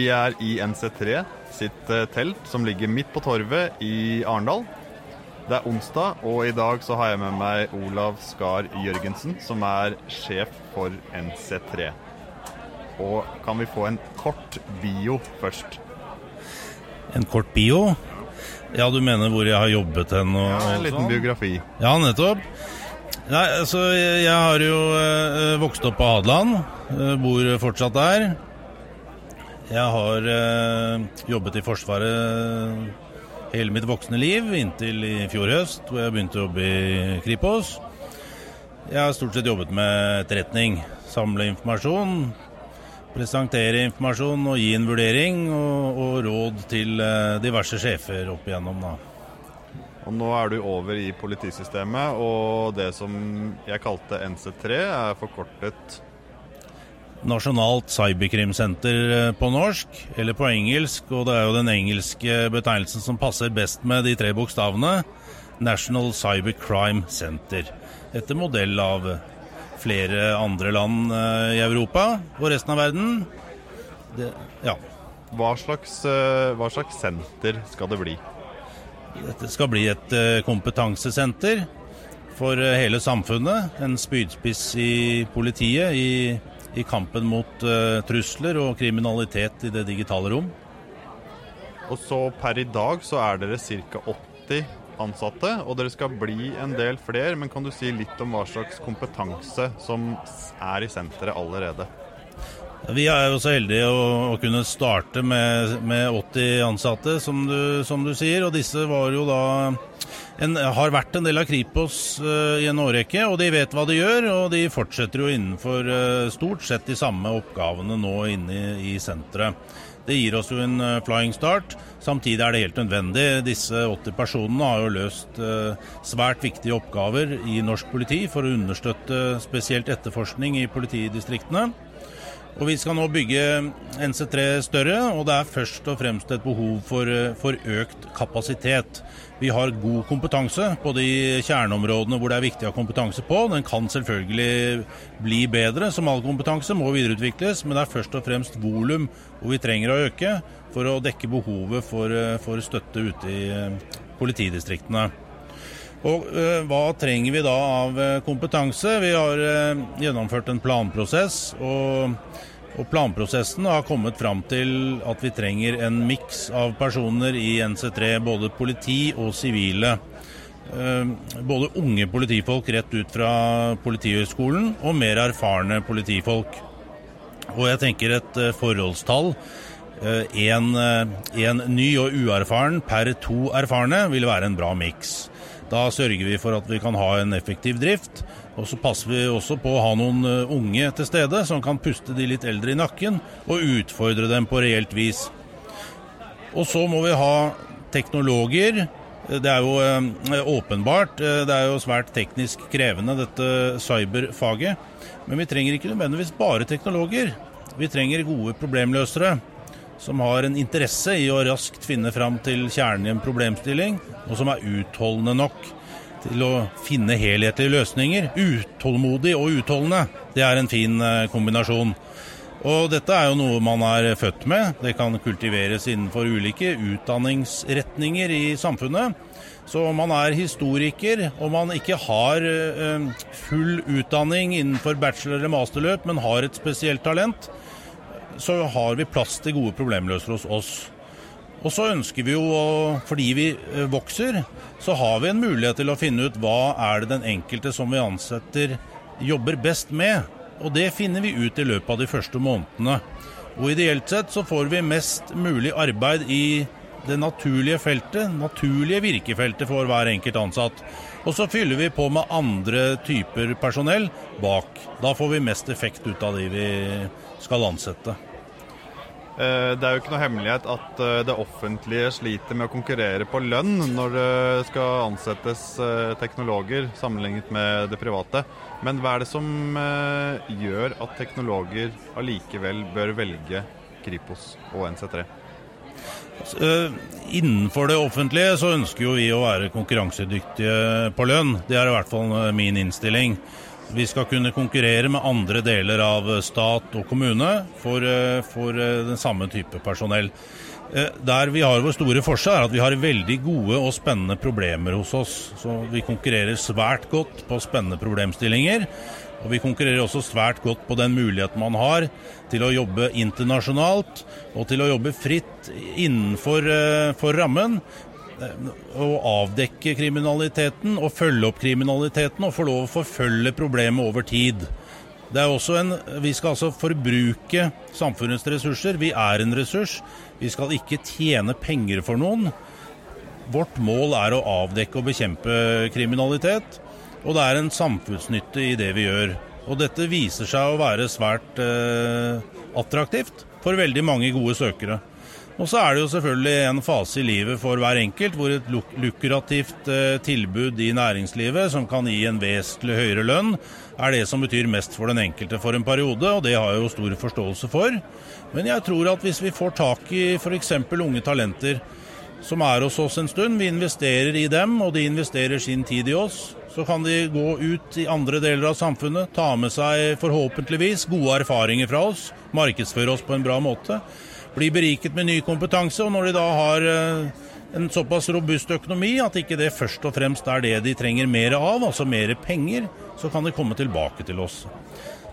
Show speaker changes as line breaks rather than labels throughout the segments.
Vi er i NC3 sitt eh, telt som ligger midt på torvet i Arendal. Det er onsdag, og i dag så har jeg med meg Olav Skar Jørgensen, som er sjef for NC3. Og kan vi få en kort bio først?
En kort bio? Ja, du mener hvor jeg har jobbet hen? Og,
ja, en liten
sånn?
biografi.
Ja, nettopp. Nei, altså, jeg, har jo eh, vokst opp på Hadeland. Eh, bor fortsatt der. Jeg har eh, jobbet i Forsvaret hele mitt voksne liv, inntil i fjor høst, hvor jeg begynte å jobbe i Kripos. Jeg har stort sett jobbet med etterretning. Samle informasjon, presentere informasjon og gi en vurdering og, og råd til eh, diverse sjefer opp igjennom. da.
Og nå er du over i politisystemet, og det som jeg kalte NC3, er forkortet
Nasjonalt cyberkrimsenter eh, på norsk, eller på engelsk, og det er jo den engelske betegnelsen som passer best med de tre bokstavene. National Cybercrime Center. Etter modell av flere andre land eh, i Europa og resten av verden. Det, ja.
Hva slags, eh, hva slags senter skal det bli?
Dette skal bli et kompetansesenter for hele samfunnet. En spydspiss i politiet, i i kampen mot uh, trusler og kriminalitet i det digitale rom.
Og så per i dag så er dere ca. 80 ansatte, og dere skal bli en del flere. Men kan du si litt om hva slags kompetanse som er i senteret allerede?
Vi er jo så heldige å, å kunne starte med, med 80 ansatte, som du, som du, sier. Og disse var jo da en, har vært en del av Kripos uh, i en årrekke, og de vet hva de gjør. Og de fortsetter jo innenfor uh, stort sett de samme oppgavene nå inne i, i senteret. Det gir oss jo en uh, flying start. Samtidig er det helt nødvendig. Disse 80 personene har jo løst svært viktige oppgaver i norsk politi for å understøtte spesielt etterforskning i politidistriktene. Og Vi skal nå bygge NC3 større, og det er først og fremst et behov for, for, økt kapasitet. Vi har god kompetanse på de kjerneområdene hvor det er viktig å ha kompetanse på. Den kan selvfølgelig bli bedre, som all kompetanse må videreutvikles, men det er først og fremst volum hvor vi trenger å øke for å dekke behovet for, for støtte ute i politidistriktene. Og uh, Hva trenger vi da av kompetanse? Vi har uh, gjennomført en planprosess. og og Planprosessen har kommet fram til at vi trenger en miks av personer i NC3, både politi og sivile. Eh, både unge politifolk rett ut fra Politihøgskolen og mer erfarne politifolk. Og jeg tenker et eh, forholdstall. Én eh, ny og uerfaren per to erfarne vil være en bra miks. Da sørger vi for at vi kan ha en effektiv drift. Og så passer vi også på å ha noen eh, unge til stede som kan puste de litt eldre i nakken og utfordre dem på reelt vis. Og så må vi ha teknologer. Det er jo eh, åpenbart. Eh, det er jo svært teknisk krevende, dette cyberfaget. Men vi trenger ikke nødvendigvis bare teknologer. Vi trenger gode problemløsere som har en interesse i å raskt finne fram til kjernen i en problemstilling, og som er utholdende nok til å finne helhetlige løsninger. Utålmodig og utholdende, det er en fin eh, kombinasjon. Og dette er jo noe man er født med. Det kan kultiveres innenfor ulike utdanningsretninger i samfunnet. Så om man er historiker og man ikke har uh, full utdanning innenfor bachelor- eller masterløp, men har et spesielt talent, så har vi plass til gode problemløsere hos oss. Og så ønsker vi jo, fordi vi eh, vokser, så har vi en mulighet til å finne ut hva er det den enkelte som vi ansetter jobber best med. Og det finner vi ut i løpet av de første månedene. Og ideelt sett så får vi mest mulig arbeid i det naturlige feltet, naturlige virkefeltet for hver enkelt ansatt. Og så fyller vi på med andre typer personell bak. Da får vi mest effekt ut av de vi skal ansette.
Eh, det er jo ikke noe hemmelighet at eh, det offentlige sliter med å konkurrere på lønn når det skal ansettes eh, teknologer sammenlignet med det private. Men hva er det som gjør at teknologer allikevel bør velge Kripos og NC3?
Innenfor det offentlige så ønsker jo vi å være konkurransedyktige på lønn. Det er i hvert fall min innstilling. Vi skal kunne konkurrere med andre deler av stat og kommune for, for den samme type personell. Der vi har vår store forskjell, er at vi har veldig gode og spennende problemer hos oss. Så Vi konkurrerer svært godt på spennende problemstillinger. Og vi konkurrerer også svært godt på den muligheten man har til å jobbe internasjonalt og til å jobbe fritt innenfor for rammen å avdekke kriminaliteten og følge opp kriminaliteten og få lov å forfølge problemet over tid. Det er også en, Vi skal altså forbruke samfunnets ressurser. Vi er en ressurs. Vi skal ikke tjene penger for noen. Vårt mål er å avdekke og bekjempe kriminalitet. Og det er en samfunnsnytte i det vi gjør. Og dette viser seg å være svært eh, attraktivt for veldig mange gode søkere. Og så er det jo selvfølgelig en fase i livet for hver enkelt hvor et lukrativt eh, tilbud i næringslivet som kan gi en vesentlig høyere lønn, er det som betyr mest for den enkelte for en periode, og det har jeg jo stor forståelse for. Men jeg tror at hvis vi får tak i f.eks. unge talenter som er hos oss en stund, vi investerer i dem, og de investerer sin tid i oss, så kan de gå ut i andre deler av samfunnet, ta med seg forhåpentligvis gode erfaringer fra oss, markedsføre oss på en bra måte blir beriket med ny kompetanse. Og når de da har eh, en såpass robust økonomi at ikke det først og fremst er det de trenger mer av, altså mer penger, så kan de komme tilbake til oss.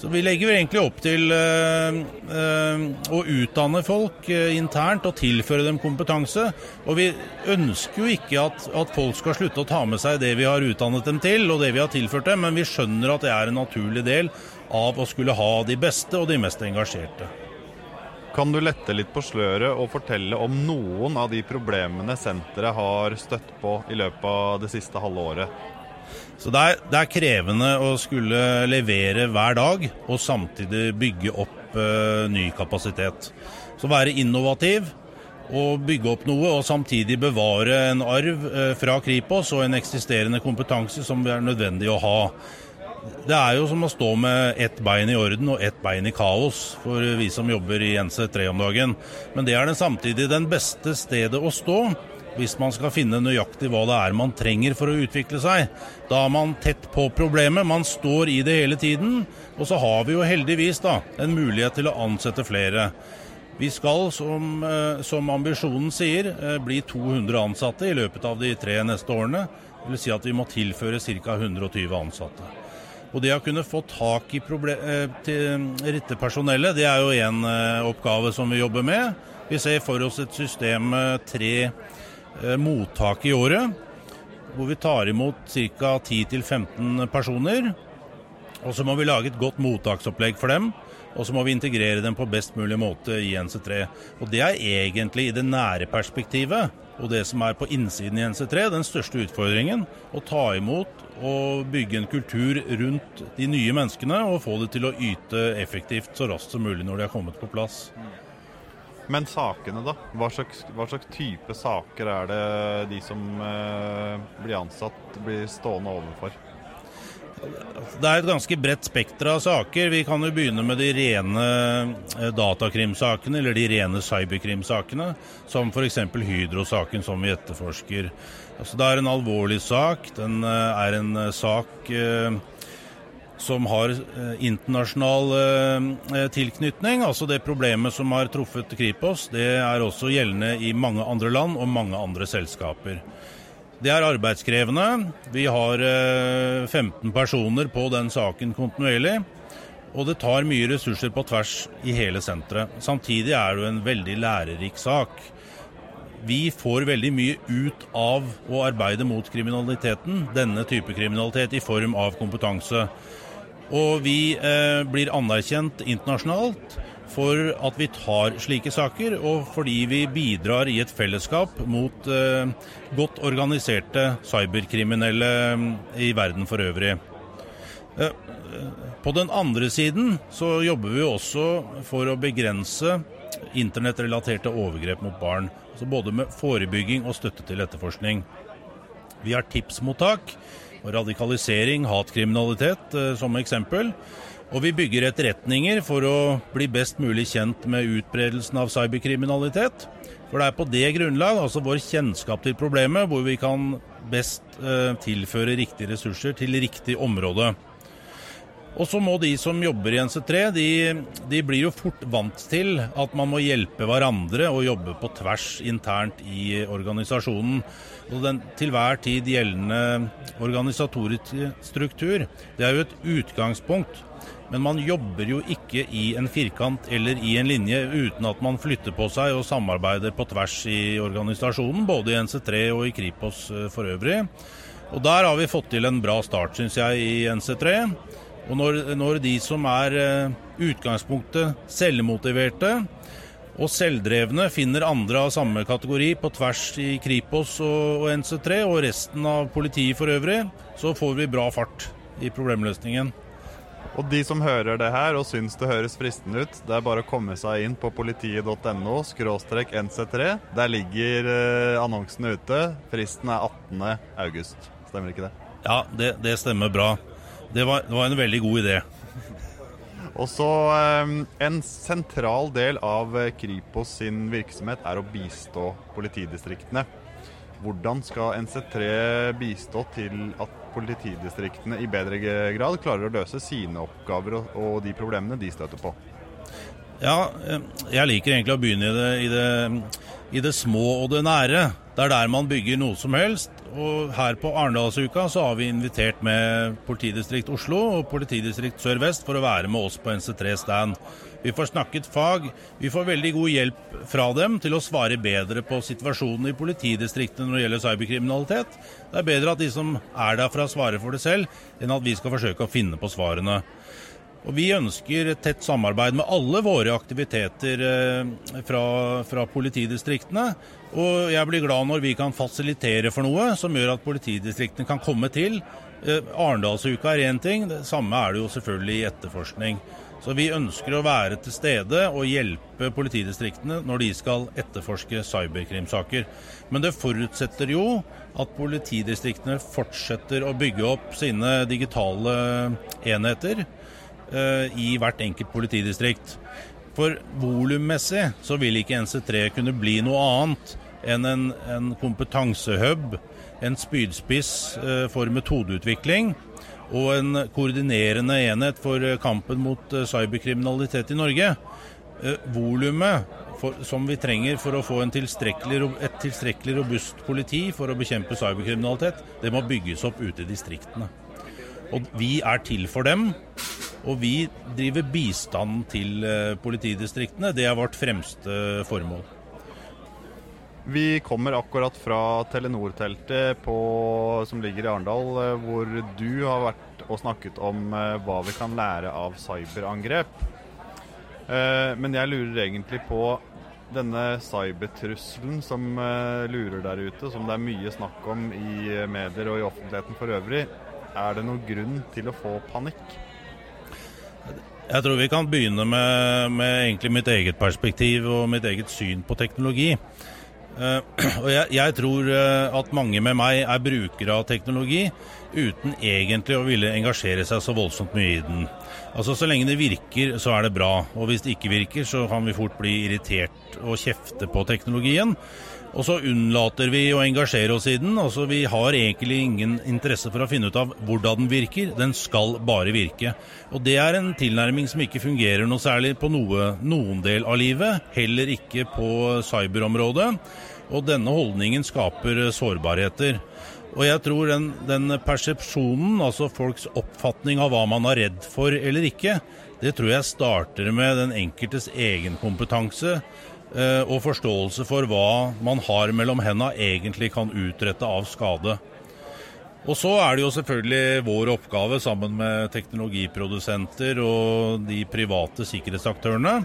Så Vi legger egentlig opp til øh, øh, å utdanne folk øh, internt og tilføre dem kompetanse. Og vi ønsker jo ikke at, at, folk skal slutte å ta med seg det vi har utdannet dem til, og det vi har tilført dem, men vi skjønner at det er en naturlig del av å skulle ha de beste og de mest engasjerte.
Kan du lette litt på sløret og fortelle om noen av de problemene senteret har støtt på i løpet av det siste halve året?
Så det er, det er krevende å skulle levere hver dag og samtidig bygge opp uh, ny kapasitet. Så være innovativ og bygge opp noe, og samtidig bevare en arv uh, fra Kripos og en eksisterende kompetanse som er nødvendig å ha. Det er jo som å stå med ett bein i orden og ett bein i kaos for vi som jobber i NC3 om dagen. Men det er den samtidig den beste stedet å stå hvis man skal finne nøyaktig hva det er man trenger for å utvikle seg. Da er man tett på problemet, man står i det hele tiden. Og så har vi jo heldigvis da en mulighet til å ansette flere. Vi skal, som, eh, som ambisjonen sier, eh, bli 200 ansatte i løpet av de tre neste årene. Det vil si at vi må tilføre ca. 120 ansatte. Og det å kunne få tak i eh, til rette personellet, det er jo én eh, oppgave som vi jobber med. Vi ser for oss et system med tre eh, mottak i året, hvor vi tar imot ca. 10-15 personer. Og så må vi lage et godt mottaksopplegg for dem. Og så må vi integrere dem på best mulig måte i NC3. Og det er egentlig i det nære perspektivet og det som er på innsiden i NC3, den største utfordringen. Å ta imot og bygge en kultur rundt de nye menneskene og få det til å yte effektivt så raskt som mulig når de har kommet på plass.
Men sakene, da? Hva slags, hva slags type saker er det de som eh, blir ansatt, blir stående overfor?
Det er et ganske bredt spekter av saker. Vi kan jo begynne med de rene eh, datakrimsakene, eller de rene cyberkrimsakene, som f.eks. Hydro-saken som vi etterforsker. Altså, det er en alvorlig sak. Den eh, er en eh, sak som har internasjonal tilknytning. Altså det problemet som har truffet Kripos, det er også gjeldende i mange andre land og mange andre selskaper. Det er arbeidskrevende. Vi har 15 eh, personer på den saken kontinuerlig. Og det tar mye ressurser på tvers i hele senteret. Samtidig er det jo en veldig lærerik sak. Vi får veldig mye ut av å arbeide mot kriminaliteten, denne type kriminalitet, i form av kompetanse. Og vi eh, blir anerkjent internasjonalt for at vi tar slike saker, og fordi vi bidrar i et fellesskap mot eh, godt organiserte cyberkriminelle eh, i verden for øvrig. Eh, på den andre siden så jobber vi også for å begrense internettrelaterte overgrep mot barn. Altså både med forebygging og støtte til etterforskning. Vi har tipsmottak og radikalisering, hatkriminalitet eh, som eksempel. Og vi bygger etterretninger for å bli best mulig kjent med utbredelsen av cyberkriminalitet. For det er på det grunnlag, altså vår kjennskap til problemet, hvor vi kan best eh, tilføre riktige ressurser til riktig område. Og så må de som jobber i NC3, de, de, blir jo fort vant til at man må hjelpe hverandre og jobbe på tvers internt i organisasjonen. Og den til hver tid gjeldende organisatoriske struktur, det er jo et utgangspunkt. Men man jobber jo ikke i en firkant eller i en linje uten at man flytter på seg og samarbeider på tvers i organisasjonen, både i NC3 og i Kripos eh, for øvrig. Og der har vi fått til en bra start, syns jeg, i NC3. Og når, når de som er uh, utgangspunktet selvmotiverte og selvdrevne, finner andre av samme kategori på tvers i Kripos og NC3 og resten av politiet for øvrig, så får vi bra fart i problemløsningen.
Og de som hører det her og syns det høres fristende ut, det er bare å komme seg inn på politiet.no skråstrek nc3. Der ligger annonsene ute. Fristen er 18. august. Stemmer ikke det?
Ja, det, det stemmer bra. Det var, det var, en veldig god idé.
Og så um, En sentral del av eh, Kripos sin virksomhet er å bistå politidistriktene. Hvordan skal NC3 bistå til at politidistriktene i bedre grad klarer å løse sine oppgaver og, de problemene de støter på?
Ja, eh, jeg liker egentlig å begynne i det, i det, i det små og det nære. Det er der man bygger noe som helst. Og her på Arendalsuka så har vi invitert med politidistrikt Oslo og politidistrikt Sør-Vest for å være med oss på NC3 Stand. Vi får snakket fag. Vi får veldig god hjelp fra dem til å svare bedre på situasjonen i politidistriktene når det gjelder cyberkriminalitet. Det er bedre at de som er derfra svarer for det selv, enn at vi skal forsøke å finne på svarene. Og Vi ønsker et tett samarbeid med alle våre aktiviteter eh, fra, fra, politidistriktene. Og jeg blir glad når vi kan fasilitere for noe som gjør at politidistriktene kan komme til. Eh, Arendalsuka er én ting, det samme er det jo selvfølgelig i etterforskning. Så vi ønsker å være til stede og hjelpe politidistriktene når de skal etterforske cyberkrimsaker. Men det forutsetter jo at politidistriktene fortsetter å bygge opp sine digitale enheter i hvert enkelt politidistrikt. For volummessig så vil ikke NC3 kunne bli noe annet enn en, en kompetansehub, en spydspiss eh, for metodeutvikling og en koordinerende enhet for eh, kampen mot cyberkriminalitet i Norge. Volumet som vi trenger for å få tilstrekkelig, et tilstrekkelig robust politi for å bekjempe cyberkriminalitet, det må bygges opp ute i distriktene. Og vi er til for dem. Og vi driver bistand til eh, politidistriktene. Det er vårt fremste formål.
Vi kommer akkurat fra Telenor-teltet som ligger i Arendal, eh, hvor du har vært og snakket om eh, hva vi kan lære av cyberangrep. Men jeg lurer egentlig på denne cybertrusselen som lurer der ute, som det er mye snakk om i medier og i offentligheten for øvrig. Er det noen grunn til å få panikk?
Jeg tror vi kan begynne med, med, egentlig mitt eget perspektiv og mitt eget syn på teknologi. Uh, og jeg, jeg, tror uh, at mange med meg er brukere av teknologi uten egentlig å ville engasjere seg så voldsomt mye i den. Altså Så lenge det virker, så er det bra. Og hvis det ikke virker, så kan vi fort bli irritert og kjefte på teknologien. Og så unnlater vi å engasjere oss i den. Altså Vi har egentlig ingen interesse for å finne ut av hvordan den virker. Den skal bare virke. Og det er en tilnærming som ikke fungerer noe særlig på noe, noen del av livet. Heller ikke på cyberområdet. Og denne holdningen skaper sårbarheter. Og jeg tror den, den persepsjonen, altså folks oppfatning av hva man er redd for eller ikke, det tror jeg starter med den enkeltes egenkompetanse og forståelse for hva man har mellom henda egentlig kan utrette av skade. Og så er det jo selvfølgelig vår oppgave sammen med teknologiprodusenter og de private sikkerhetsaktørene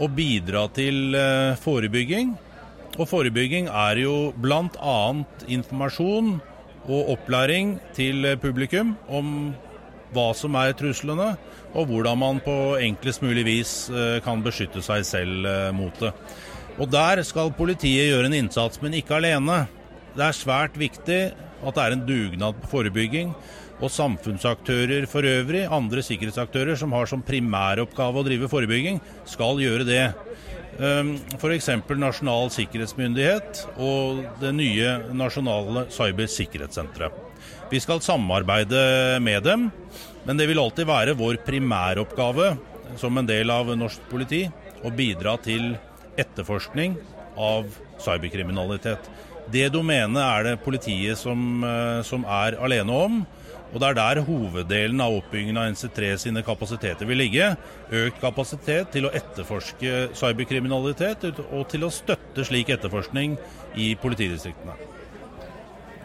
å bidra til eh, forebygging. Og forebygging er jo bl.a. informasjon og opplæring til publikum om hva som er truslene, og hvordan man på enklest mulig vis eh, kan beskytte seg selv eh, mot det. Og Der skal politiet gjøre en innsats, men ikke alene. Det er svært viktig at det er en dugnad på forebygging. Og samfunnsaktører for øvrig, andre sikkerhetsaktører som har som primæroppgave å drive forebygging, skal gjøre det. Ehm, F.eks. Nasjonal sikkerhetsmyndighet og det nye nasjonale cybersikkerhetssenteret. Vi skal samarbeide med dem, men det vil alltid være vår primæroppgave som en del av norsk politi å bidra til etterforskning av cyberkriminalitet. Det domenet er det politiet som, eh, som er alene om. Og det er der hoveddelen av oppbyggingen av NC3 sine kapasiteter vil ligge. Økt kapasitet til å etterforske cyberkriminalitet og til å støtte slik etterforskning i politidistriktene.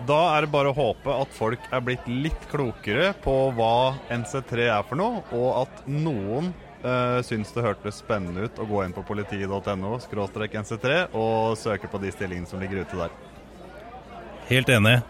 Da er det bare å håpe at folk er blitt litt klokere på hva NC3 er for noe, og at noen uh, syns det hørtes spennende ut å gå inn på politi.no NC3 og søke på de stillingene som ligger ute der.
Helt enig.